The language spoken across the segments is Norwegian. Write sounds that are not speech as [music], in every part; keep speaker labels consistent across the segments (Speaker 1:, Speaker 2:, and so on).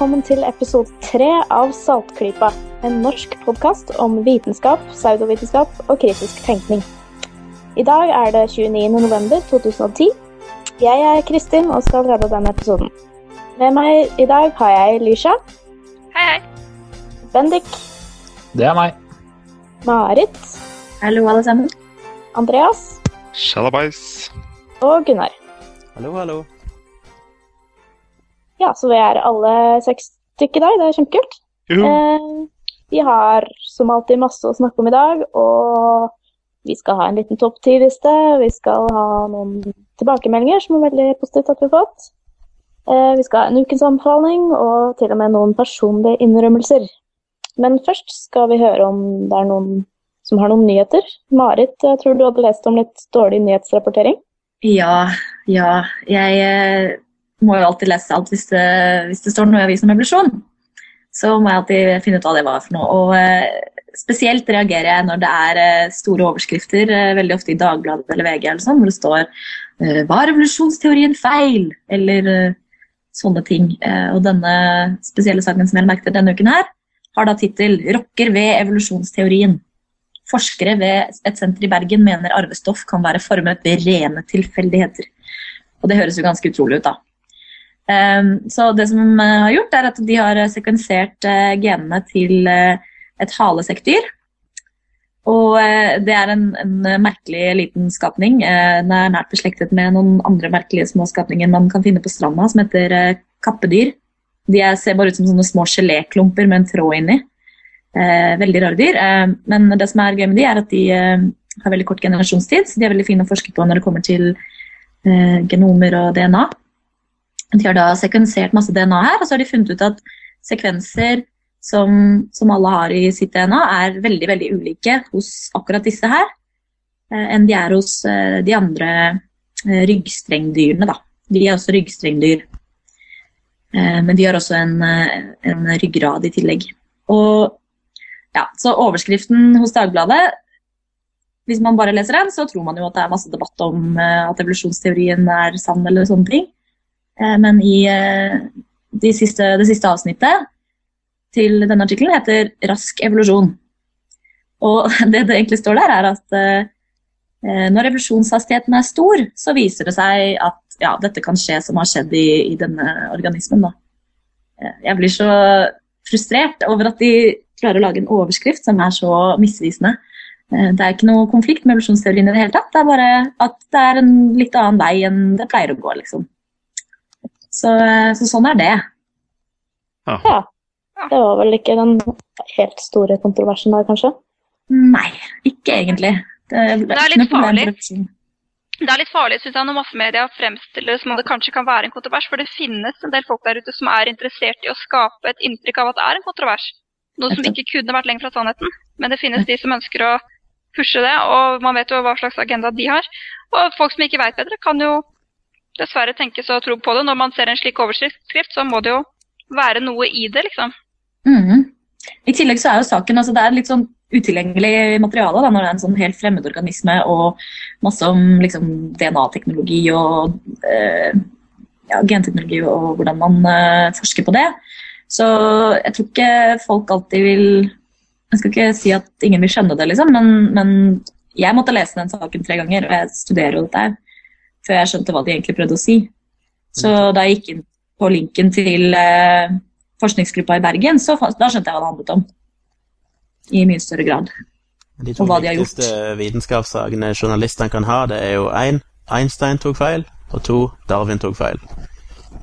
Speaker 1: velkommen til episode tre av Saltklypa. En norsk podkast om vitenskap, pseudovitenskap og kritisk tenkning. I dag er det 29. november 2010. Jeg er Kristin og skal redde denne episoden. Med meg i dag har jeg Lysha.
Speaker 2: Hei, hei.
Speaker 1: Bendik.
Speaker 3: Det er meg.
Speaker 1: Marit.
Speaker 4: Hallo, alle sammen.
Speaker 1: Andreas.
Speaker 5: Shalabais.
Speaker 1: Og Gunnar.
Speaker 3: Hallo, hallo.
Speaker 1: Ja, så vi er alle seks stykker i dag. Det er kjempekult. Eh, vi har som alltid masse å snakke om i dag, og vi skal ha en liten topp ti-liste. Vi skal ha noen tilbakemeldinger som er veldig positivt at vi har fått. Eh, vi skal ha en ukens anbefaling og til og med noen personlige innrømmelser. Men først skal vi høre om det er noen som har noen nyheter. Marit, jeg tror du hadde lest om litt dårlig nyhetsrapportering?
Speaker 4: Ja, ja. Jeg eh, må jo alltid lese alt hvis det, hvis det står noe i avisen om evolusjon. Så må jeg alltid finne ut hva det var for noe. Og eh, spesielt reagerer jeg når det er eh, store overskrifter, eh, veldig ofte i Dagbladet eller VG, eller sånn, hvor det står 'Var revolusjonsteorien feil?' eller sånne ting. Og denne spesielle saken som jeg merket denne uken her, har da tittel 'Rokker ved evolusjonsteorien'. Forskere ved et senter i Bergen mener arvestoff kan være formet ved rene tilfeldigheter. Og det høres jo ganske utrolig ut, da. Um, så det som de har gjort, er at de har uh, sekvensert uh, genene til et halesekkdyr. Og det er en, en, merkelig liten skapning. den er nært beslektet med noen andre merkelige små skapninger man kan finne på stranda, som heter kappedyr. De er, ser bare ut som sånne små geléklumper med en tråd inni. veldig rare dyr. men det som er gøy med de, er at de har veldig kort generasjonstid, så de er veldig fine å forske på når det kommer til genomer og DNA. De har da sekvensert masse DNA her, og så har de funnet ut at sekvenser som, som alle har i sitt DNA, er veldig veldig ulike hos akkurat disse her eh, enn de er hos eh, de andre eh, ryggstrengdyrene. Da. De er også ryggstrengdyr. Men de har også en, en, ryggrad i tillegg. Og, ja, så overskriften hos Dagbladet Hvis man bare leser den, så tror man jo at det er masse debatt om at evolusjonsteorien er sann eller sånne ting. Eh, men i eh, de siste, det siste avsnittet til denne artikkelen heter 'Rask evolusjon'. Og [laughs] det det egentlig står der, er at eh, når evolusjonshastigheten er stor, så viser det seg at ja, dette kan skje som har skjedd i, i denne organismen. Da. Jeg blir så frustrert over at de klarer å lage en overskrift som er så misvisende. Det er ikke noe konflikt med evolusjonsteorien i det hele tatt. Det er bare at det er en litt annen vei enn det pleier å gå. liksom. Så, så sånn er det.
Speaker 1: Ja. ja. Det var vel ikke den helt store kontroversen der, kanskje?
Speaker 4: Nei, ikke egentlig.
Speaker 2: Det, det er litt farlig. Det er litt farlig synes jeg, når massemedia fremstiller det som om det kanskje kan være en kontrovers, for det finnes en del folk der ute som er interessert i å skape et inntrykk av at det er en kontrovers. Noe som ikke kunne vært lenger fra sannheten. Men det finnes de som ønsker å pushe det, og man vet jo hva slags agenda de har. Og folk som ikke veit bedre, kan jo dessverre tenkes og tro på det. Når man ser en slik overskrift, så må det jo være noe i det, liksom.
Speaker 4: Mm. I tillegg så er jo saken altså Det er litt sånn utilgjengelig materiale da, når det er en sånn helt fremmed organisme og masse om liksom, DNA-teknologi og eh, ja, genteknologi og hvordan man eh, forsker på det. Så jeg tror ikke folk alltid vil Jeg skal ikke si at ingen vil skjønne det, liksom, men, men jeg måtte lese den saken tre ganger, og jeg studerer jo dette her før jeg skjønte hva de egentlig prøvde å si. Så mm. da jeg gikk inn på linken til eh, forskningsgruppa i Bergen, så da skjønte jeg hva det handlet om. I mye større grad.
Speaker 3: De to viktigste vitenskapssakene journalistene kan ha, det er jo én Einstein tok feil, og to Darwin tok feil.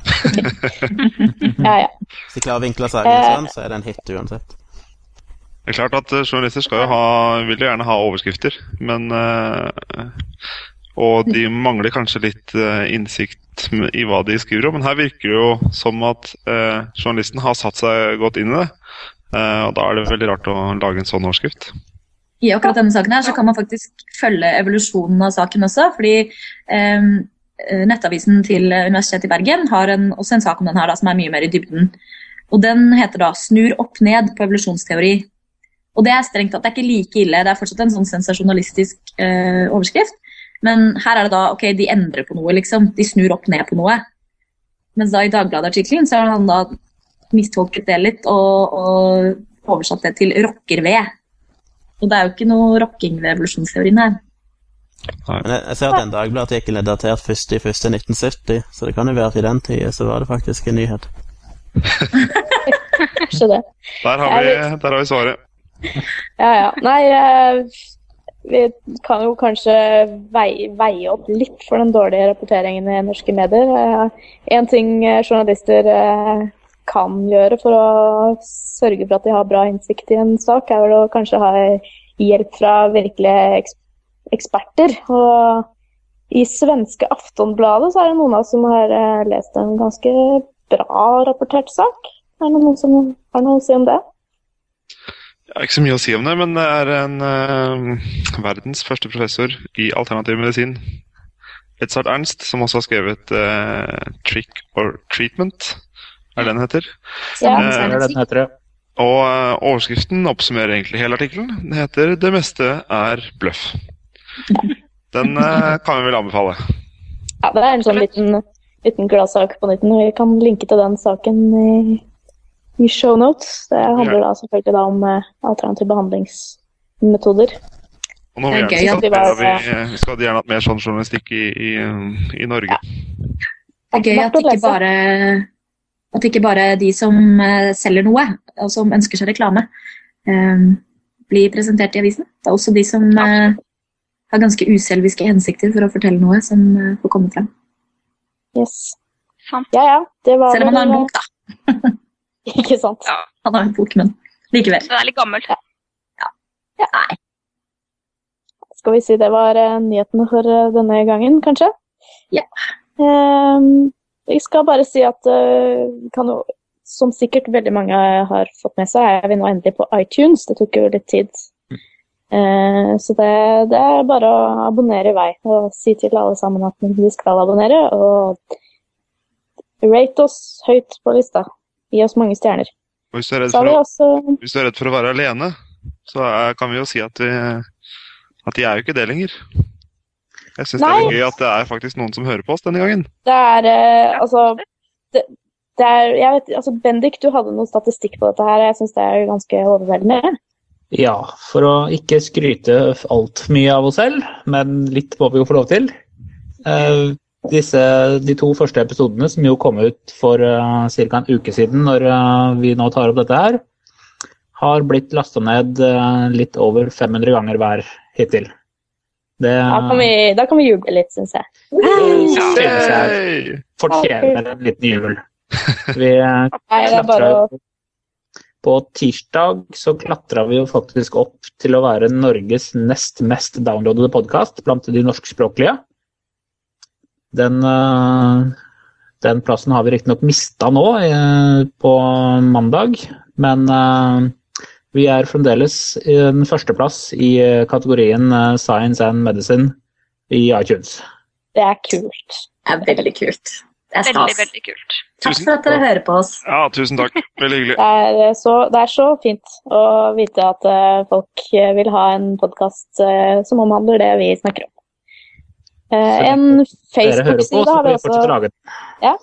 Speaker 3: [laughs]
Speaker 1: ja, ja.
Speaker 3: Hvis de klarer å vinkle sakene eh. sånn, så er det en hit uansett.
Speaker 5: Det er klart at eh, Journalister skal jo ha, vil jo gjerne ha overskrifter, men uh, og de mangler kanskje litt uh, innsikt i hva de skriver om. Men her virker det jo som at uh, journalisten har satt seg godt inn i det. Uh, og da er det veldig rart å lage en sånn overskrift.
Speaker 4: I akkurat denne saken her så kan man faktisk følge evolusjonen av saken også. fordi um, Nettavisen til Universitetet i Bergen har en, også en sak om den her da, som er mye mer i dybden. Og Den heter da 'Snur opp ned på evolusjonsteori'. Og Det er strengt tatt ikke like ille. Det er fortsatt en sånn sensasjonalistisk overskrift. Men her er det da ok, de endrer på noe, liksom. De snur opp ned på noe. Mens da i Dagbladet-artikkelen så har han da mistolket det litt og, og oversatt det til rockerved. Og det er jo ikke noe rocking ved evolusjonsteorien her.
Speaker 3: Men jeg, jeg ser at en Dagbladet-artikkel er datert 1.1.1970, så det kan jo være at i den tida så var det faktisk en nyhet. [laughs]
Speaker 1: Kanskje det.
Speaker 5: Der har, vi, der har vi svaret.
Speaker 1: Ja, ja. Nei, eh, vi kan jo kanskje veie, veie, opp litt for den dårlige rapporteringen i norske medier. Én eh, ting eh, journalister kan gjøre for å sørge for at de har bra innsikt i en sak, er vel å kanskje ha hjelp fra virkelige eksperter. Og i svenske Aftonbladet så er det noen av oss som har lest en ganske bra rapportert sak. Er det noen som har noe å si om det?
Speaker 5: Jeg har ikke så mye å si om det, men det er en uh, verdens første professor i alternativ medisin, Edzard Ernst, som også har skrevet uh, 'Trick or Treatment', er det den heter.
Speaker 1: Ja,
Speaker 3: uh, den heter ja.
Speaker 5: Og overskriften oppsummerer egentlig hele artikkelen. Den heter 'Det meste er bløff'. Den [laughs] kan vi vel anbefale.
Speaker 1: Ja, det er en sånn liten liten gladsak på nytten. Vi kan linke til den saken i, i shownotes. Det handler da selvfølgelig da om uh, alternative behandlingsmetoder.
Speaker 5: Og nå det er gøy at vi, var, vi, vi skal gjerne hatt mer sånn journalistikk i, i, i, Norge.
Speaker 4: Det er gøy at ikke bare at ikke bare de som uh, selger noe, og som ønsker seg reklame, um, blir presentert i avisen. Det er også de som har ganske uselviske hensikter for å fortelle noe, som får komme frem.
Speaker 1: Yes. Ja, ja. Det var
Speaker 4: Selv om man har en bok, da. [laughs] [laughs]
Speaker 1: ikke sant.
Speaker 4: Ja. Han har en bok, men likevel.
Speaker 2: Den er litt gammel.
Speaker 1: Ja. ja. Nei. Skal vi si det var uh, nyhetene for uh, denne gangen, kanskje?
Speaker 4: Ja.
Speaker 1: Um, jeg skal bare si at uh, kan som sikkert veldig mange har fått med seg, er vi nå endelig på iTunes. Det tok jo litt tid Eh, så det, det, er bare å abonnere i vei og si til alle sammen at de skal abonnere. Og rate oss høyt på lista. Gi oss mange stjerner.
Speaker 5: Og hvis du er redd for, å, også... hvis du er redd for å være alene, så er, kan vi jo si at, vi, at de er jo ikke det lenger. Jeg syns det er gøy at det er faktisk noen som hører på oss denne gangen.
Speaker 1: Det er eh, altså det, det er, jeg vet, altså Bendik, du hadde noe statistikk på dette her. Jeg syns det er ganske overveldende.
Speaker 6: Ja, for å ikke skryte altfor mye av oss selv, men litt må vi jo få lov til. Uh, disse, de to første episodene, som jo kom ut for uh, eh, ca. en uke siden når uh, vi nå tar opp dette her, har blitt lasta ned uh, litt over 500 ganger hver hittil.
Speaker 1: Det, da, kan vi, da kan vi juble litt, syns jeg.
Speaker 6: Jeg fortjener en liten jubel. [laughs] Vi klatra på tirsdag så klatra vi jo faktisk opp til å være Norges nest mest downloadede podkast blant de norskspråklige. Den, eh, den plassen har vi riktignok mista nå eh, på mandag, men eh, vi er fremdeles i den førsteplass i kategorien Science and Medicine i iTunes.
Speaker 1: Det er kult.
Speaker 4: Det er veldig kult.
Speaker 2: Det er stas. Veldig, veldig kult.
Speaker 4: Takk for at dere hører på oss.
Speaker 5: Ja, tusen takk. Veldig hyggelig. [laughs]
Speaker 1: Det er så, det er så fint å vite at folk vil ha en podkast som omhandler det vi snakker om. Uh, en Facebook-side har vi også ja,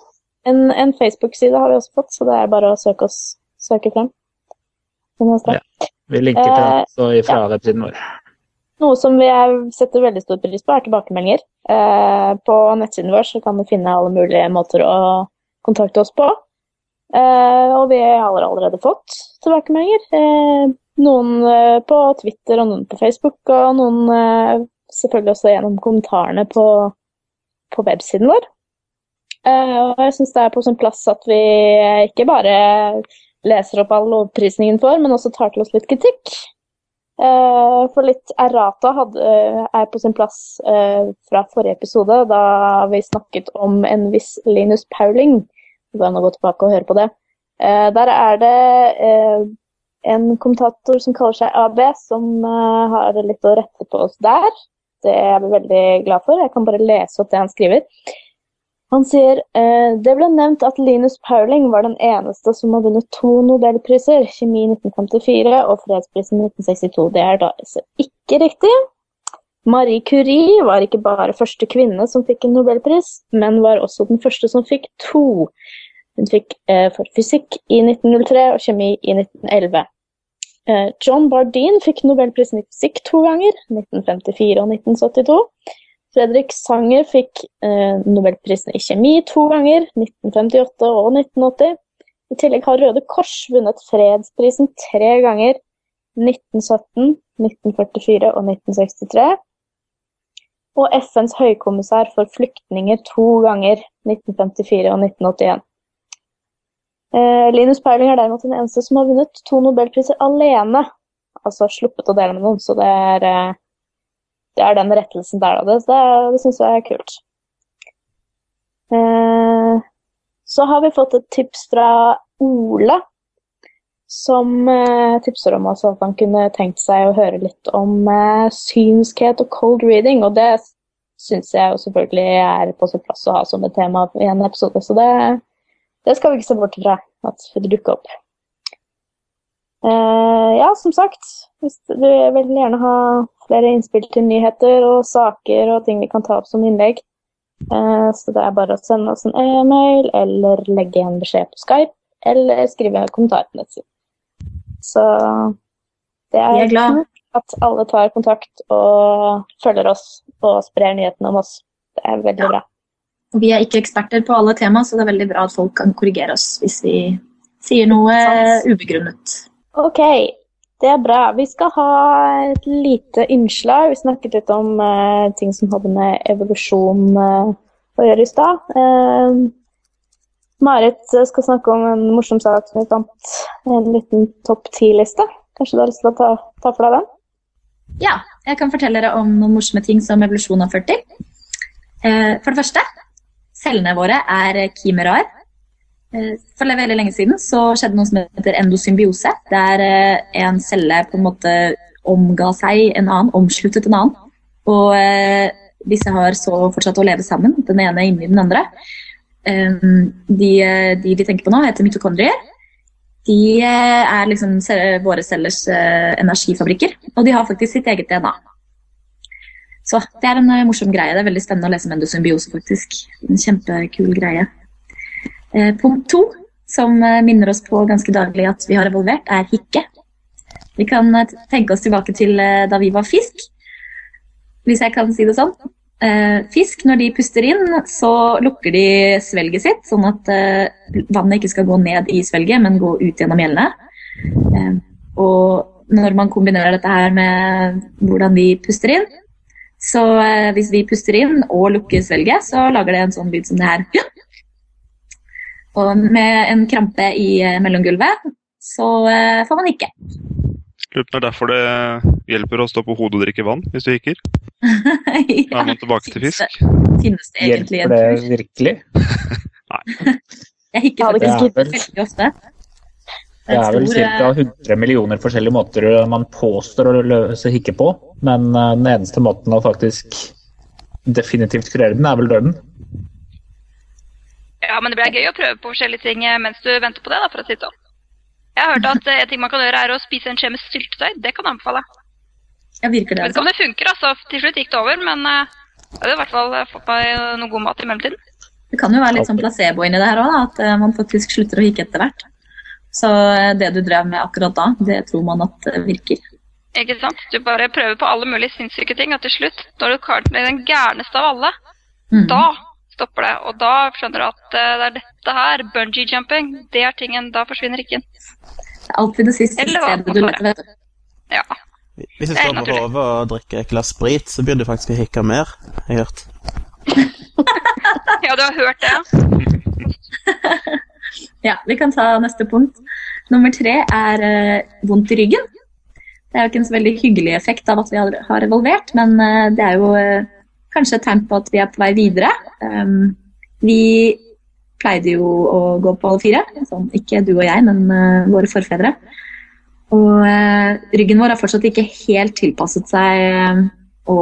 Speaker 1: en, en Facebook-side har vi også fått, så det er bare å søke oss søke frem.
Speaker 6: Ja, vi linker til oss også fra ja. websiden vår.
Speaker 1: Noe som vi setter veldig stor pris på, er tilbakemeldinger. Eh, på nettsiden vår så kan du finne alle mulige måter å kontakte oss på. Eh, og vi har allerede fått tilbakemeldinger. Eh, noen eh, på Twitter og noen på Facebook, og noen eh, selvfølgelig også gjennom kommentarene på, på websiden vår. Eh, og jeg syns det er på sin plass at vi ikke bare leser opp all lovprisningen for, men også tar til oss litt kritikk. Eh, for litt errata hadde, eh, er på sin plass fra forrige episode, da vi snakket om en viss Linus Pauling. Det går an gå tilbake og høre på det. Der er det en kommentator som kaller seg AB, som har litt å rette på oss der. Det er jeg veldig glad for. Jeg kan bare lese opp det han skriver. Han sier eh, det ble nevnt at Linus Pauling var den eneste som har vunnet to nobelpriser, kjemi 1954 og fredsprisen 1962. Det er da altså ikke riktig. Marie Curie var ikke bare første kvinne som fikk en nobelpris, men var også den første som fikk to. Hun fikk eh, for fysikk i 1903 og kjemi i 1911. Eh, John Bardeen fikk nobelprisen i fysikk to ganger, 1954 og 1972. Fredrik Sanger fikk eh, nobelprisen i kjemi to ganger, 1958 og 1980. I tillegg har Røde Kors vunnet fredsprisen tre ganger, 1917, 1944 og 1963. Og FNs høykommissær for flyktninger to ganger, 1954 og 1981. Eh, Linus Peiling er derimot den eneste som har vunnet to nobelpriser alene. Altså sluppet å dele med noen, så det er, eh, det er den rettelsen der. Da. Det, det, det syns jeg er kult. Eh, så har vi fått et tips fra Ole, som tipser om at han kunne tenkt seg å høre litt om synskhet og cold reading. Og det syns jeg jo selvfølgelig er på sin plass å ha som et tema i en episode. Så det det skal vi ikke se bort fra at det dukker opp. Eh, ja, som sagt, hvis du vil gjerne ha flere innspill til nyheter og saker og ting vi kan ta opp som innlegg, eh, så det er bare å sende oss en e-mail eller legge en beskjed på Skype eller skrive en kommentar på nettsiden. Så det er, er at alle tar kontakt og følger oss og sprer nyhetene om oss. Det er veldig bra.
Speaker 4: Vi er ikke eksperter på alle tema, så det er veldig bra at folk kan korrigere oss hvis vi sier noe ubegrunnet.
Speaker 1: Ok, det er bra. Vi skal ha et lite innslag. Vi snakket litt om uh, ting som hadde med evolusjon uh, å gjøre i stad. Uh, Marit skal snakke om en morsom sak som vi fant. En liten topp ti-liste. Kanskje du har lyst til å ta, ta for deg den?
Speaker 4: Ja, jeg kan fortelle dere om noen morsomme ting som evolusjon har ført til. For det første Cellene våre er kimeraer. Eh, for veldig lenge siden så skjedde noe som heter endosymbiose. Der eh, en celle på en måte omga seg en annen, omsluttet en annen. Og eh, disse har så fortsatt å leve sammen, den ene inni den andre. De, de vi tenker på nå, heter mitokondrier. De er liksom våre cellers energifabrikker, og de har faktisk sitt eget DNA. Så det er en uh, morsom greie. Det er veldig spennende å lese om endosymbiose, faktisk. En kjempekul greie. Uh, punkt to, som uh, minner oss på ganske daglig at vi har evolvert, er hikke. Vi kan tenke oss tilbake til da vi var fisk, hvis jeg kan si det sånn. fisk, når de puster inn, så lukker de svelget sitt, sånn at vannet ikke skal gå ned i svelget, men gå ut gjennom gjellene. og når man kombinerer dette her med hvordan de puster inn, så eh, hvis vi puster inn og lukker svelget, så lager det en sånn lyd som det her. Og med en krampe i eh, mellomgulvet, så eh, får man ikke.
Speaker 5: Lurer på det er derfor det hjelper å stå på hodet og drikke vann hvis du hikker. [laughs] ja. Da er man tilbake til fisk.
Speaker 4: Finnes det egentlig
Speaker 6: Hjelper det virkelig? [laughs] [laughs]
Speaker 5: Nei.
Speaker 4: Jeg hikker faktisk veldig ofte.
Speaker 6: Det er vel ca. 100 millioner forskjellige måter man påstår å løse hikke på, men eh, den eneste måten å faktisk definitivt kurere den, er vel døden.
Speaker 2: Ja, men det blir gøy å prøve på forskjellige ting eh, mens du venter på det, da, for å si det sånn. Jeg har hørt at eh, en ting man kan gjøre, er å spise en skje med syltetøy. Det kan jeg anbefale.
Speaker 4: Ja, virker det
Speaker 2: Jeg vet ikke om det funker, altså. Til slutt gikk det over, men jeg har i hvert fall fått meg noe god mat i mellomtiden.
Speaker 4: Det kan jo være litt sånn placebo inni det her òg, at man faktisk slutter å hikke etter hvert. Så eh, det du drev med akkurat da, det tror man at virker.
Speaker 2: Ikke sant? Du bare prøver på alle mulige sinnssyke ting, og til slutt, når du klarer den gærneste av alle, mm. da stopper det. Og da skjønner du at eh, det er dette her, bungee jumping, det er tingen. Da forsvinner ikke
Speaker 4: Det er alltid det siste stedet du leter, vet du.
Speaker 2: Ja.
Speaker 3: Hvis du står på hodet og drikker et glass sprit, så begynner du faktisk å hikke mer, jeg har hørt. [laughs]
Speaker 2: ja, du har hørt det? [laughs]
Speaker 4: Ja, vi kan ta neste punkt. Nummer tre er uh, vondt i ryggen. Det er jo ikke en så veldig hyggelig effekt av at vi har, har evolvert, men uh, det er jo uh, kanskje et tegn på at vi er på vei videre. Um, vi pleide jo å gå på alle fire, sånn, ikke du og jeg, men våre forfedre. Og ryggen vår har fortsatt ikke helt tilpasset seg å,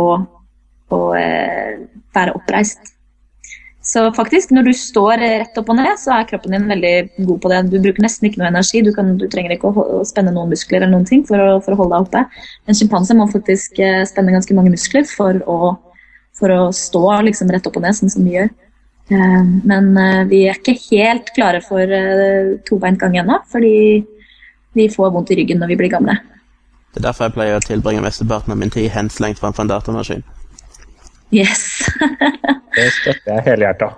Speaker 4: å være oppreist. Så faktisk, når du står rett opp og ned, så er kroppen din veldig god på det. Du bruker nesten ikke noe energi. Du, kan, du trenger ikke å, å, spenne noen muskler eller noen ting for å, for å holde deg oppe. En sjimpanse må faktisk eh, spenne ganske mange muskler for å, for å stå liksom, rett opp og ned, sånn som vi gjør. Men vi er ikke helt klare for tobeint gang ennå, fordi vi får vondt i ryggen når vi blir gamle.
Speaker 3: Det er derfor jeg pleier å tilbringe mesteparten av min tid henslengt framfor en datamaskin.
Speaker 4: Yes. [laughs]
Speaker 6: det støtter jeg helhjerta.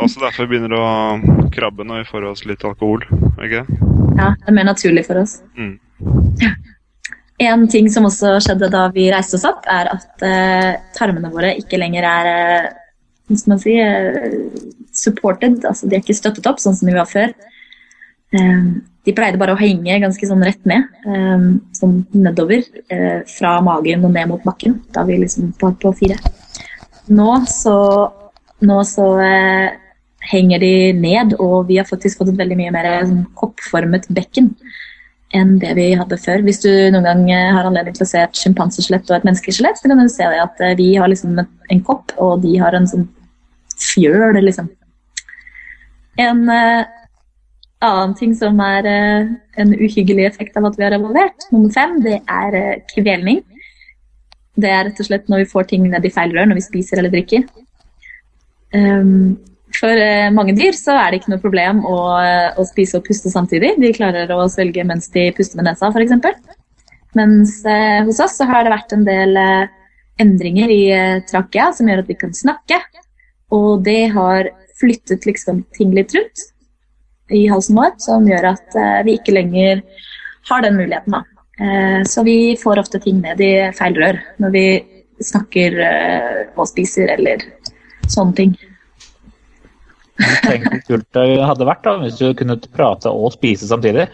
Speaker 5: Også derfor begynner det å krabbe når vi får oss litt alkohol. ikke
Speaker 4: Ja, det er mer naturlig for oss. Mm. Ja. [laughs] En ting som også skjedde da vi reiste oss opp, er at uh, tarmene våre ikke lenger er uh, hva skal man si, uh, supported. Altså de er ikke støttet opp sånn som de var før. de pleide bare å henge ganske sånn rett ned, sånn nedover. fra magen og ned mot bakken da vi liksom var på fire. Nå så nå så eh, henger de ned, og vi har faktisk fått et veldig mye mer sånn, koppformet bekken enn det vi hadde før. Hvis du noen gang eh, har anledning til å se et sjimpanseskjelett og et menneskeskjelett, så kan du se at eh, vi har liksom en kopp, og de har en sånn fjøl, liksom. En uh, annen ting som er uh, en uhyggelig effekt av at vi har evolvert, nummer fem, det er uh, kvelning. Det er rett og slett når vi får ting ned i feil rør når vi spiser eller drikker. Um, for uh, mange dyr så er det ikke noe problem å, uh, å, spise og puste samtidig. De klarer å svelge mens de puster med nesa, f.eks. Mens uh, hos oss så har det vært en del endringer i trakea som gjør at vi kan snakke. Og det har flyttet liksom ting litt rundt i halsen vår, som gjør at vi ikke lenger har den muligheten. da. Så vi får ofte ting ned i feil rør når vi snakker og spiser eller sånne ting.
Speaker 6: Tenk hvor kult det hadde vært da, hvis du kunne prate og spise samtidig.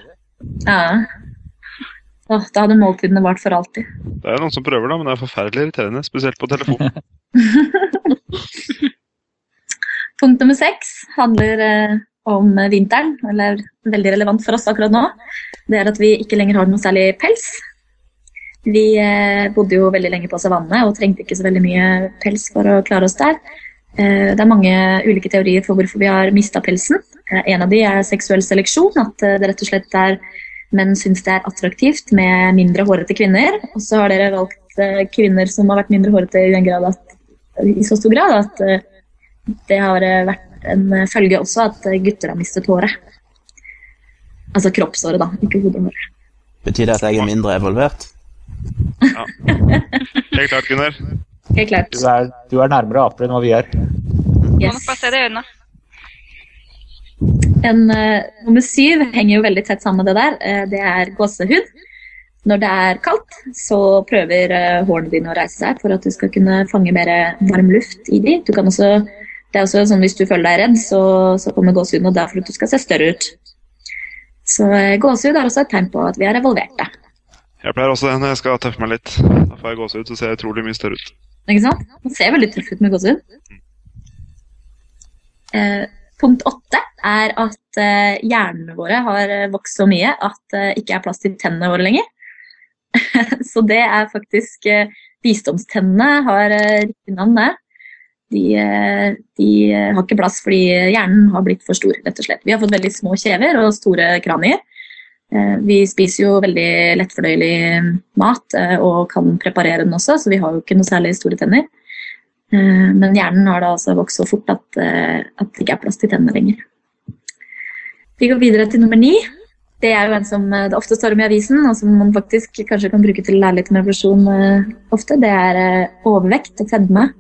Speaker 4: Ja. Da hadde måltidene vart for alltid.
Speaker 5: Det er noen som prøver, da, men det er forferdelig irriterende. Spesielt på telefon. [laughs]
Speaker 4: Punkt nummer seks handler eh, om vinteren, eller veldig relevant for oss akkurat nå. Det er at vi ikke lenger har noe særlig pels. Vi eh, bodde jo veldig lenge på savannet og trengte ikke så veldig mye pels for å klare oss der. Eh, det er mange ulike teorier for hvorfor vi har mista pelsen. Eh, en av de er seksuell seleksjon. At det rett og slett er menn syns det er attraktivt med mindre hårete kvinner. Og så har dere valgt kvinner som har vært mindre hårete i, at, i så stor grad at det har vært en følge også at gutter har mistet håret. Altså kroppshåret, da, ikke hodehåret.
Speaker 3: Betyr det at jeg er mindre evolvert?
Speaker 5: Ja. Helt klart, Gunnar.
Speaker 4: Helt klart.
Speaker 6: Du er, du er nærmere aper enn hva vi er.
Speaker 2: Yes. Man bare se det i øynene.
Speaker 4: En, uh, nummer syv henger jo veldig tett sammen med det der. Uh, det er gåsehud. Når det er kaldt, så prøver uh, hårene dine å reise seg for at du skal kunne fange mer varm luft i de. Du kan også, det er også sånn Hvis du føler deg redd, så, så kommer gåsehuden, og det er for at du skal se større ut. Så gåsehud er også et tegn på at vi er revolverte.
Speaker 5: Jeg pleier også det når jeg skal tøffe meg litt. Da får jeg gåsehud, så ser jeg utrolig mye større ut.
Speaker 4: Ikke sant? Man ser veldig tøff ut med gåsehud. Eh, punkt åtte er at eh, hjernene våre har eh, vokst så mye at det eh, ikke er plass til tennene våre lenger. [laughs] så det er faktisk eh, Visdomstennene har eh, riktig navn, det. De, de, har ikke plass fordi hjernen har blitt for stor, rett og slett. Vi har fått veldig små kjever og store kranier. Eh, vi spiser jo veldig lettfordøyelig mat eh, og kan preparere den også, så vi har jo ikke noe særlig store tenner. Eh, men hjernen har da altså vokst så fort at, at det ikke er plass til tennene lenger. Vi går videre til nummer ni. Det er jo en som det ofte står om i avisen, og som man faktisk kanskje kan bruke til å lære litt om revolusjon ofte. Det er overvekt og fedme.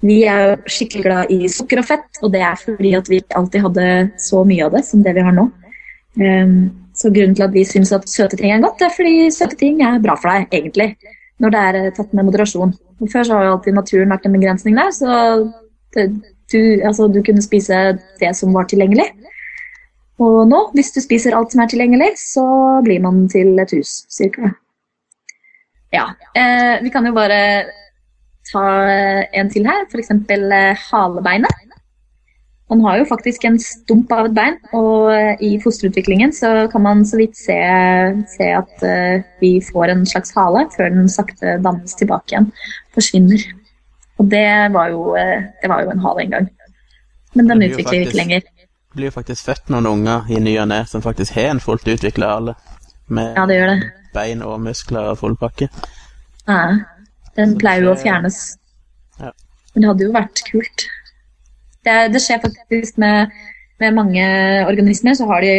Speaker 4: Vi er skikkelig glad i sukker og fett, og det er fordi at vi ikke alltid hadde så mye av det som det vi har nå. Så grunnen til at vi syns at søte ting er godt, er fordi søte ting er bra for deg, egentlig. Når det er eh, tatt med moderasjon. Og før så har jo alltid naturen vært en begrensning der, så det, du, altså, du kunne spise det som var tilgjengelig. Og nå, hvis du spiser alt som er tilgjengelig, så blir man til et hus, cirka. Ja. Eh, vi kan jo bare ta en til her, f.eks. Eh, halebeinet. Man har jo faktisk en stump av et bein, og eh, i fosterutviklingen så kan man så vidt se, se at vi får en slags hale før den sakte dannes tilbake igjen. Forsvinner. Og det var jo, det var jo en hale en gang. Men den utvikler vi ikke lenger.
Speaker 3: Det blir jo faktisk født noen unger i ny og ne som faktisk har en fullt utvikla hale. Med
Speaker 4: ja, det gjør det.
Speaker 3: bein og muskler og full pakke.
Speaker 4: Ja. Den pleier jo å fjernes. Ja. Men det hadde jo vært kult. Det, det skjer faktisk med, med, mange organismer. Så har de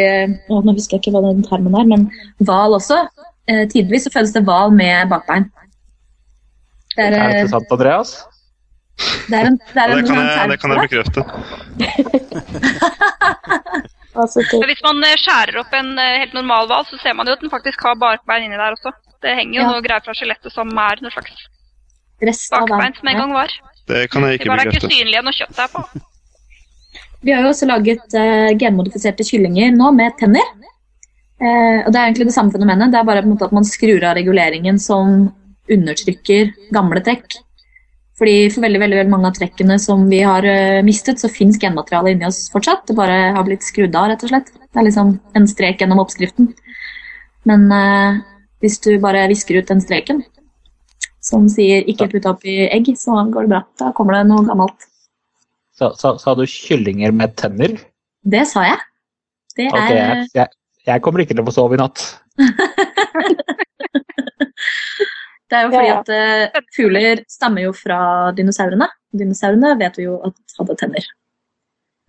Speaker 4: å, Nå husker jeg ikke hva den termen er, men hval også. Eh, tidvis så fødes det hval med bakbein.
Speaker 6: Det er, er det sant, Andreas?
Speaker 4: Det, er en, det, er
Speaker 5: en, det, kan jeg, det kan jeg bekrefte. [laughs]
Speaker 2: hvis man eh, skjærer opp en eh, helt normal hval, så ser man jo at den faktisk har bakbein inni der også. Det henger jo ja. noe greier fra skjelettet som er noe slags bakbein som en gang var.
Speaker 5: Det kan jeg ikke bekrefte. Det
Speaker 2: var da ikke synlig når kjøttet er på. [laughs]
Speaker 4: Vi har jo også laget uh, genmodifiserte kyllinger nå med tenner. Uh, og Det er egentlig det samme fenomenet. Det er bare på en måte at man skrur av reguleringen som undertrykker gamle trekk. Fordi For veldig, veldig, veldig mange av trekkene som vi har uh, mistet, så fins genmaterialet inni oss fortsatt. Det bare har blitt skrudd av, rett og slett. Det er liksom en strek gjennom oppskriften. Men hvis du bare visker ut den streken som sier 'ikke putt oppi egg', så går det bra. Da kommer det noe gammelt.
Speaker 6: Sa, sa, sa du kyllinger med tenner?
Speaker 4: Det sa jeg.
Speaker 6: Det er okay, jeg, jeg, jeg, kommer ikke til å få sove i natt. [laughs]
Speaker 4: det er jo fordi at uh, fugler stammer jo fra dinosaurene. Dinosaurene vet vi jo at hadde tenner.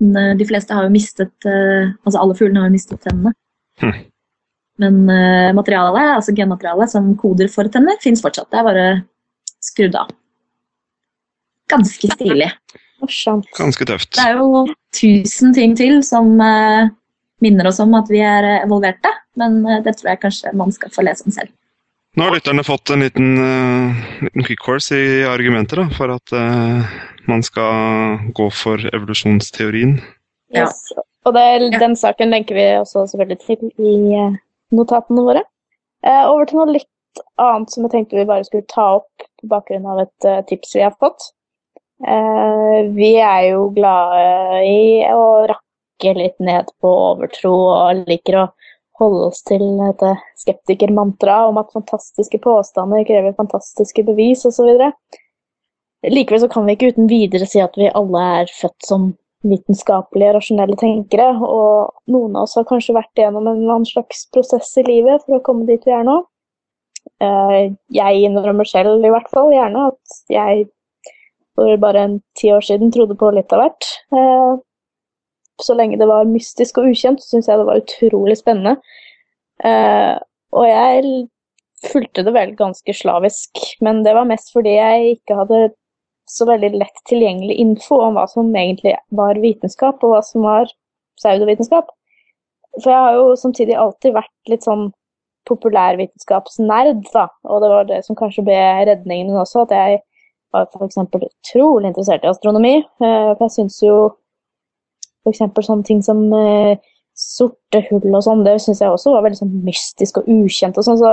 Speaker 4: Men uh, de fleste har jo mistet uh, Altså alle fuglene har jo mistet tennene. Hm. Men uh, materialet, altså genmaterialet som koder for tenner, fins fortsatt. Det er bare skrudd av. Ganske stilig.
Speaker 5: Morsomt. Ganske tøft.
Speaker 4: Det er jo tusen ting til som uh, minner oss om at vi er evolverte, men uh, det tror jeg kanskje man skal få lese om selv.
Speaker 5: Nå har lytterne fått en liten, liten quick course i argumenter da, for at man skal gå for evolusjonsteorien.
Speaker 1: Yes. Og det, den saken lenker vi også selvfølgelig til i notatene våre. Eh, over til noe litt annet som jeg tenkte vi bare skulle ta opp på bakgrunn av et uh, tips vi har fått. Eh, vi er jo glade i å rakke litt ned på overtro og liker å holde oss til dette skeptikermantraet om at fantastiske påstander krever fantastiske bevis osv. Likevel så kan vi ikke uten videre si at vi alle er født som vitenskapelige, rasjonelle tenkere. Og noen av oss har kanskje vært gjennom en eller annen slags prosess i livet for å komme dit vi er nå. Eh, jeg innrømmer selv i hvert fall gjerne at jeg for bare en ti år siden trodde på litt av hvert. Eh, så lenge det var mystisk og ukjent, så syntes jeg det var utrolig spennende. Eh, og jeg fulgte det vel ganske slavisk, men det var mest fordi jeg ikke hadde så veldig lett tilgjengelig info om hva som egentlig var vitenskap, og hva som var pseudovitenskap. For jeg har jo samtidig alltid vært litt sånn populærvitenskapsnerd, da. Og det var det som kanskje ble redningen min også, at jeg var f.eks. utrolig interessert i astronomi. Eh, for jeg syns jo f.eks. sånne ting som eh, sorte hull og sånn, det syns jeg også var veldig sånn mystisk og ukjent. og sånn, så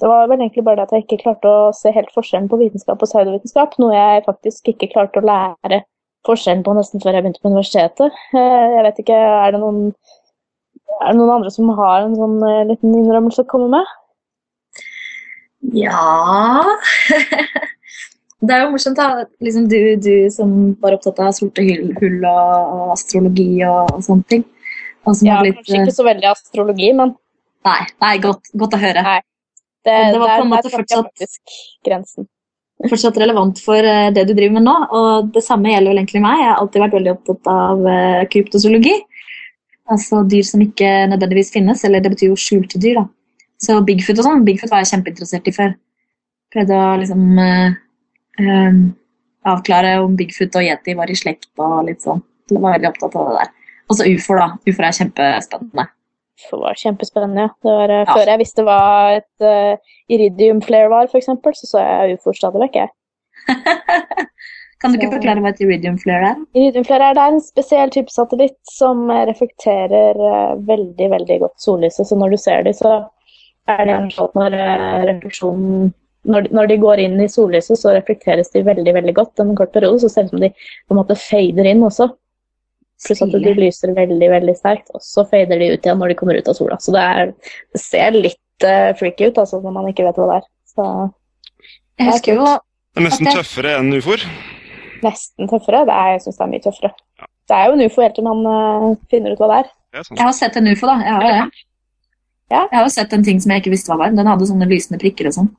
Speaker 1: Det var vel egentlig bare det at jeg ikke klarte å se helt forskjellen på vitenskap og pseudovitenskap, noe jeg faktisk ikke klarte å lære forskjellen på nesten før jeg begynte på universitetet. Eh, jeg vet ikke, Er det noen, er det noen andre som har en sånn uh, liten innrømmelse å komme med?
Speaker 4: Ja [laughs] Det er jo morsomt, da. Liksom du, du som var opptatt av sorte hull, og, astrologi og, og sånne ting
Speaker 1: ja, blitt, kanskje ikke så veldig astrologi, men
Speaker 4: Nei, nei godt, godt, å høre. Nei.
Speaker 1: Det, det var på en måte fortsatt grensen.
Speaker 4: Fortsatt relevant for uh, det du driver med nå. Og det samme gjelder vel egentlig meg. Jeg har alltid vært veldig opptatt av uh, kryptozoologi. Altså dyr som ikke nødvendigvis finnes, eller det betyr jo skjulte dyr, da. Så Bigfoot og sånn, Bigfoot var jeg kjempeinteressert i før. Prøvde å liksom uh, um, avklare om Bigfoot og yeti var i slekt og litt sånn. Jeg var veldig opptatt av det der. Altså ufoer, da. Ufoer er kjempespennende.
Speaker 1: Det var kjempespennende, ja. Det var, uh, ja. Før jeg visste hva et uh, iridium flare var, f.eks., så så jeg ufoer stadig vekk, jeg. [laughs]
Speaker 4: kan du ikke forklare hva et iridium flare er?
Speaker 1: Iridium flare er, det er en spesiell type satellitt som reflekterer uh, veldig, veldig godt sollyset. Så når du ser dem, så er det en sånn når refleksjonen når de, når de, går inn i sollyset, så reflekteres de veldig veldig godt en kort periode. Så ser det ut som de på en måte fader inn også. Pluss at de lyser veldig veldig sterkt, og så fader de ut igjen når de kommer ut av sola. Så det, er, det ser litt uh, freaky ut altså, når man ikke vet hva det er. Så,
Speaker 4: jeg husker jo
Speaker 5: Det er nesten tøffere enn ufoer?
Speaker 1: Nesten tøffere? Det er, jeg syns det er mye tøffere. Ja. Det er jo en ufo helt til man uh, finner ut hva det er.
Speaker 4: det er jeg har sett en ufo, da. Jeg har det. Ja. Jeg har sett en ting som jeg ikke visste hva var. Den hadde sånne lysende prikker og sånn.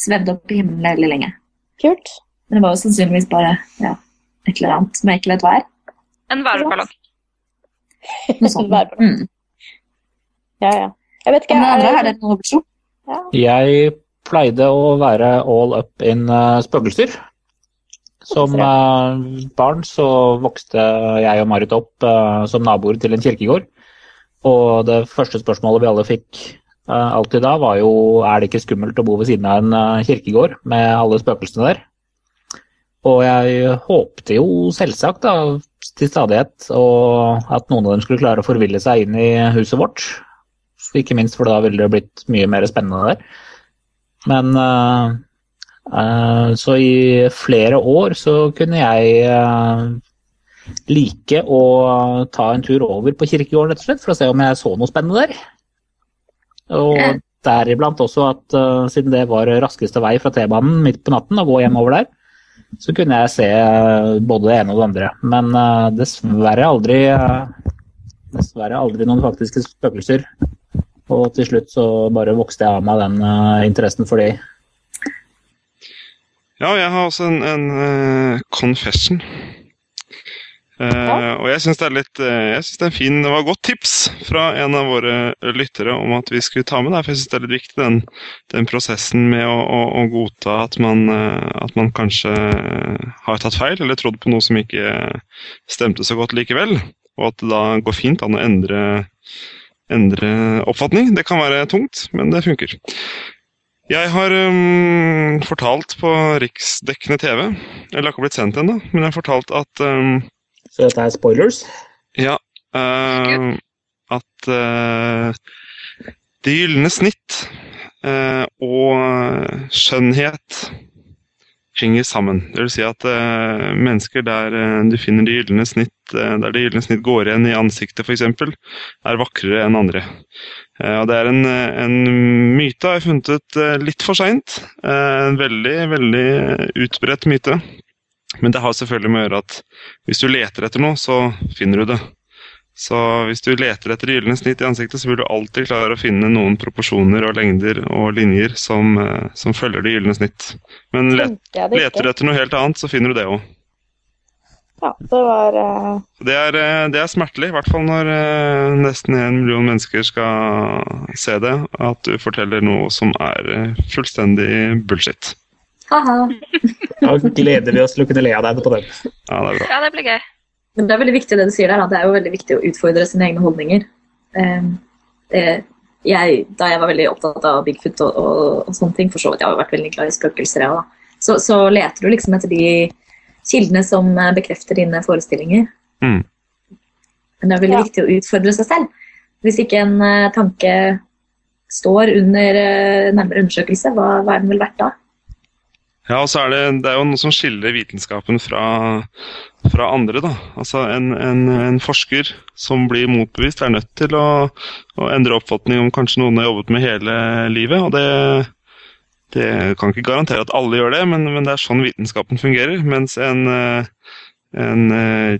Speaker 4: Svevde opp i himmelen veldig lenge.
Speaker 1: Kult.
Speaker 4: Men det var jo sannsynligvis bare ja, et eller annet som jeg ikke vet hva er.
Speaker 2: En værballong.
Speaker 1: en værballong. Mm. Ja, ja. Jeg vet ikke,
Speaker 4: andre, er det noe?
Speaker 6: Ja. Jeg pleide å være all up in uh, spøkelser. Som uh, barn så vokste jeg og Marit opp uh, som naboer til en kirkegård. Og det første spørsmålet vi alle fikk alltid da, var jo er det ikke skummelt å bo ved siden av en kirkegård med alle spøkelsene der. Og jeg håpte jo selvsagt da, til stadighet og at noen av dem skulle klare å forville seg inn i huset vårt. Ikke minst for da ville det blitt mye mer spennende der. Men uh, uh, så i flere år så kunne jeg uh, like å ta en tur over på kirkegården rett og slett, for å se om jeg så noe spennende der. Og deriblant også at siden det var raskeste vei fra T-banen midt på natten å gå hjem over der, så kunne jeg se både det ene og det andre. Men dessverre aldri Dessverre aldri noen faktiske spøkelser. Og til slutt så bare vokste jeg av meg den uh, interessen for de.
Speaker 5: Ja, jeg har også en, en uh, confession. Uh. Og jeg syns det er litt jeg synes det er en fin, det var et godt tips fra en av våre lyttere om at vi skulle ta med det. For jeg syns det er litt viktig den, den prosessen med å, å, å godta at man, at man, kanskje har tatt feil, eller trodd på noe som ikke stemte så godt likevel. Og at det da går fint an å endre endre oppfatning. Det kan være tungt, men det funker. Jeg har um, fortalt på riksdekkende TV, eller har ikke blitt sendt ennå, men jeg har fortalt at um,
Speaker 6: Så dette er spoilers?
Speaker 5: Ja. Uh, at uh, det gylne snitt uh, og skjønnhet henger sammen. Det vil si at uh, mennesker der uh, du finner det gylne snitt, uh, der det gylne snitt går igjen i ansiktet f.eks., er vakrere enn andre. og Det er en, en myte jeg har funnet ut litt for seint. en veldig, veldig utbredt myte. Men det har selvfølgelig med å gjøre at hvis du leter etter noe, så finner du det. Så hvis du leter etter gylne snitt i ansiktet, så vil du alltid klare å finne noen proporsjoner og lengder og linjer som, eh, som følger det gylne snitt. Men let, leter du etter noe helt annet, så finner du det òg.
Speaker 1: Ja, det var uh...
Speaker 5: det, er, eh, det er, smertelig, i hvert fall når uh, nesten en million mennesker skal se det, at du forteller noe som er fullstendig bullshit.
Speaker 4: Ha-ha.
Speaker 6: da gleder vi oss til å kunne le av deg på den.
Speaker 5: Ja, det er bra.
Speaker 2: Ja, det blir gøy.
Speaker 4: Men det er veldig viktig det du sier der, at det er jo veldig viktig å utfordre sine egne holdninger. Um, det, jeg, da jeg var veldig opptatt av Bigfoot og, og, og sånne ting, for så vidt jeg har vært veldig glad i spøkelser, ja, så, så, leter du liksom etter de kildene som eh, bekrefter dine forestillinger.
Speaker 5: Mm.
Speaker 4: Men det er veldig ja. viktig å utfordre seg selv. Hvis ikke en uh, tanke står under uh, nærmere undersøkelse, hva, hva er den vel verdt da?
Speaker 5: Ja, og så er det, det er jo noe som skiller vitenskapen fra, fra andre. da. Altså en, en, en, forsker som blir motbevist, er nødt til å, å, endre oppfatning om kanskje noen har jobbet med hele livet. og det, det kan ikke garantere at alle gjør det, men, men det er sånn vitenskapen fungerer. Mens en, en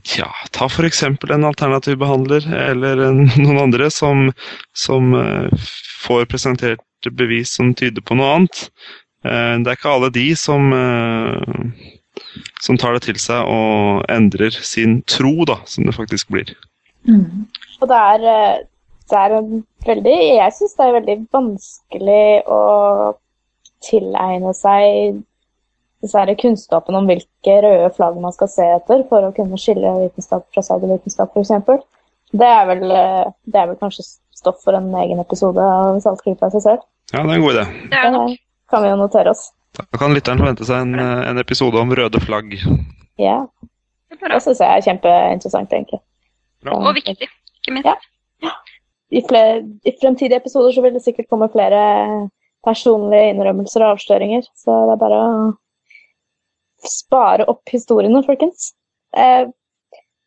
Speaker 5: tja, ta f.eks. en alternativ behandler eller en, [laughs] noen andre som, som får presentert bevis som tyder på noe annet Eh, det er ikke alle de som, eh, som tar det til seg og endrer sin tro, da, som det faktisk blir.
Speaker 1: Mm. Og det er, eh, det er en veldig Jeg syns det er veldig vanskelig å tilegne seg disse kunnskapen om hvilke røde flagg man skal se etter for å kunne skille vitenskap fra pseudovitenskap, f.eks. Det, er vel, det er vel kanskje stoff for en egen episode av Saltklypa i seg selv.
Speaker 5: Ja, det er en god idé.
Speaker 2: Det er nok
Speaker 1: kan vi jo notere oss.
Speaker 5: Da kan lytteren forvente seg en, en episode om røde flagg.
Speaker 1: Ja. Det syns jeg er kjempeinteressant, egentlig.
Speaker 2: Bra. Og viktig, ikke minst. Ja.
Speaker 1: I, flere, I, fremtidige episoder så vil det sikkert komme flere personlige innrømmelser og avsløringer. Så det er bare å spare opp historiene, folkens. Eh,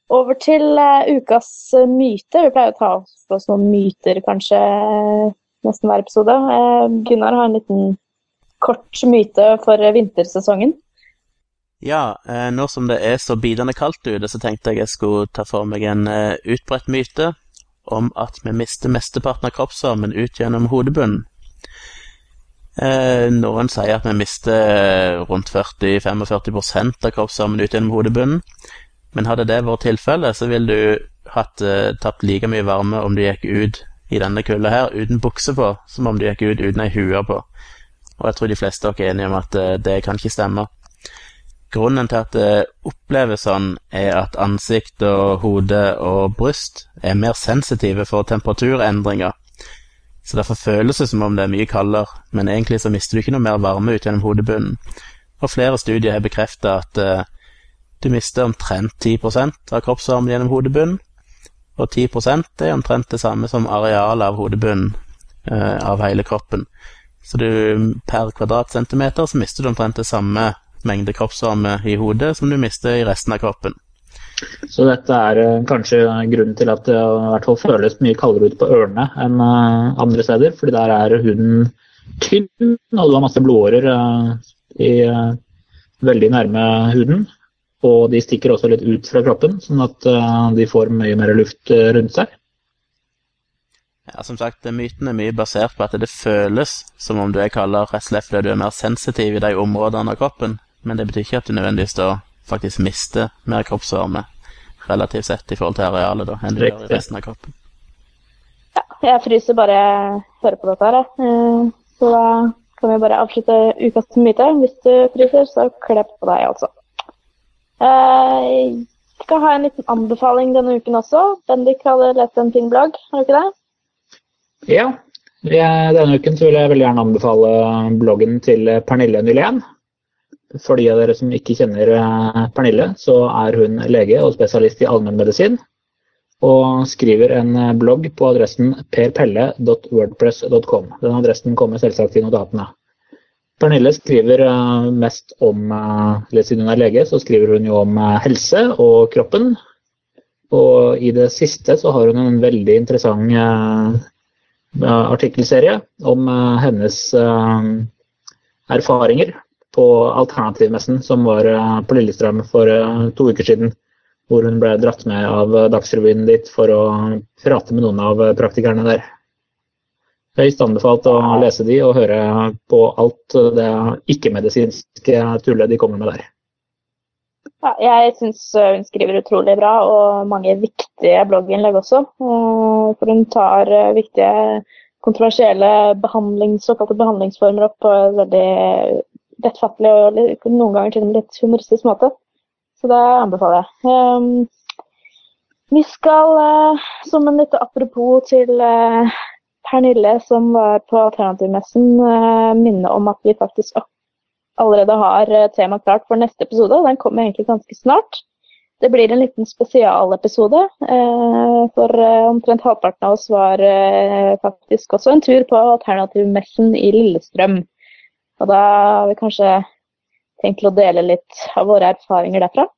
Speaker 1: over til eh, ukas myte. Vi pleier å ta oss noen myter kanskje nesten hver episode. Eh, Gunnar har en liten kort myte for vintersesongen?
Speaker 3: Ja, eh, nå som det er så bidende kaldt ute, så tenkte jeg jeg skulle ta for meg en eh, utbredt myte om at vi mister mesteparten av kroppsvarmen ut gjennom hodebunnen. Eh, noen sier at vi mister rundt 40-45 av kroppsvarmen ut gjennom hodebunnen. Men hadde det vært tilfellet, så ville du hatt tapt like mye varme om du gikk ut i denne kulda her uten bukse på, som om du gikk ut uten ei hue på. Og jeg tror de fleste er enige om at uh, det kan ikke stemme. Grunnen til at det oppleves sånn, er at ansikt og hode og bryst er mer sensitive for temperaturendringer. Så derfor føles det som om det er mye kaldere, men egentlig så mister du ikke noe mer varme ut gjennom hodebunnen. Og flere studier har bekrefta at uh, du mister omtrent 10 av kroppsvarmen gjennom hodebunnen, og 10 er omtrent det samme som arealet av hodebunnen uh, av hele kroppen. Så du, per kvadratcentimeter så mister du omtrent det samme mengde kroppsvarme i hodet som du mister i resten av kroppen.
Speaker 6: Så dette er uh, kanskje grunnen til at det i hvert fall føles mye kaldere ut på ørene enn uh, andre steder, fordi der er huden tynn, og du har masse blodårer uh, i, veldig nærme huden. Og de stikker også litt ut fra kroppen, sånn at de får mye mer luft rundt seg.
Speaker 3: Ja, som sagt, Myten er mye basert på at det føles som om du er kaldere rett og slett fordi du er mer sensitiv i de områdene av kroppen, men det betyr ikke at du nødvendigvis da faktisk mister mer kroppsvarme relativt sett i forhold til arealet da, enn du gjør i resten av kroppen.
Speaker 1: Ja, jeg fryser bare hører på dette her, jeg. så da kan vi bare avslutte ukas myte. Hvis du fryser, så kle på deg, altså. Jeg skal ha en liten anbefaling denne uken også. Bendik hadde lest en fin blogg, har du ikke det?
Speaker 6: Ja, denne uken vil jeg veldig gjerne anbefale bloggen til Pernille Nylén. For de av dere som ikke kjenner eh, Pernille, så er hun lege og spesialist i allmennmedisin. Og skriver en blogg på adressen perpelle.wordpress.com. Den adressen kommer selvsagt i notatene. Pernille skriver eh, mest om eh, eller Siden hun er lege, så skriver hun jo om helse og kroppen. Og i det siste så har hun en veldig interessant artikkelserie om eh, hennes eh, erfaringer på Alternativmessen som var eh, på Lillestrøm for to uker siden. Hvor hun ble dratt med av Dagsrevyen dit for å prate med noen av praktikerne der. Høyst anbefalt å lese de og høre på alt det ikke-medisinske tullet de kommer med der.
Speaker 1: Ja, jeg syns hun skriver utrolig bra, og mange viktige blogginnlegg også. For hun tar eh, viktige kontroversielle behandlings, såkalte behandlingsformer opp på en veldig lettfattelig og noen ganger til og med litt humoristisk måte. Så det anbefaler jeg. Um, vi skal, som en liten apropos til Pernille som var på Alternativmessen, minne om at vi faktisk allerede har tema temaet klart for neste episode. og Den kommer egentlig ganske snart. Det blir en liten spesialepisode. Eh, for eh, omtrent halvparten av oss var faktisk også en tur på alternativmessen i Lillestrøm. Og da har vi kanskje tenkt å dele litt av våre erfaringer derfra.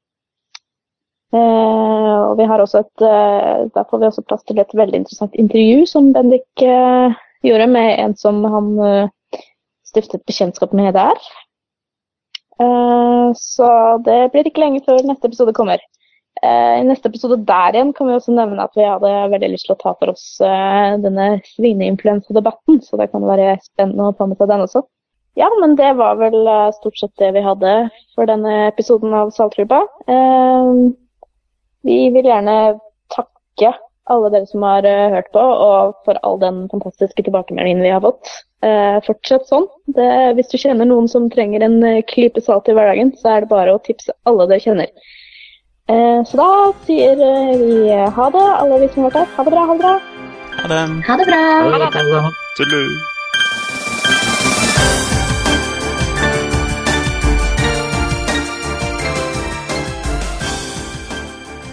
Speaker 1: og vi har også et, Da får vi også plass til et veldig interessant intervju som Bendik gjorde med en som han stiftet bekjentskap med der. Eh, så det blir ikke lenge før neste episode kommer. Eh, I neste episode der igjen kan vi også nevne at vi hadde veldig lyst til å ta for oss eh, denne svineinfluensadebatten, så det kan være spennende å få med seg den også. Ja, men det var vel stort sett det vi hadde for denne episoden av Saltgrupa. Vi vil gjerne takke alle dere som har hørt på, og for all den fantastiske tilbakemeldingen vi har fått. Eh, fortsett sånn. Det, hvis du kjenner noen som trenger en eh, klype salt i hverdagen, så er det bare å tipse alle dere kjenner. Eh, så da sier eh, vi ha det, alle vi som har vært her. Ha det bra, ha det bra.
Speaker 3: Ha det.
Speaker 4: Ha det bra. Ha det bra.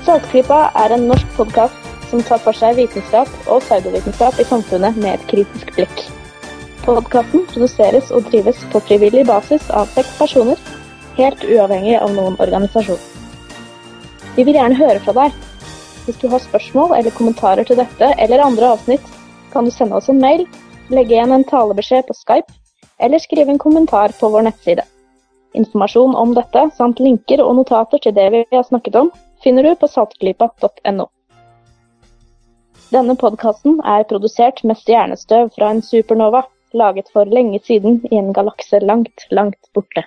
Speaker 1: Saltklypa er en norsk podkast som tar for seg vitenskap og pseudovitenskap i samfunnet med et kritisk blikk. Podkasten produseres og drives på frivillig basis av seks personer, helt uavhengig av noen organisasjon. Vi vil gjerne høre fra deg. Hvis du har spørsmål eller kommentarer til dette eller andre avsnitt, kan du sende oss en mail, legge igjen en talebeskjed på Skype eller skrive en kommentar på vår nettside. Informasjon om dette samt linker og notater til det vi har snakket om, finner du på saltklypa.no. Denne podkasten er produsert med stjernestøv fra en supernova laget for lenge siden i en galakse langt, langt borte.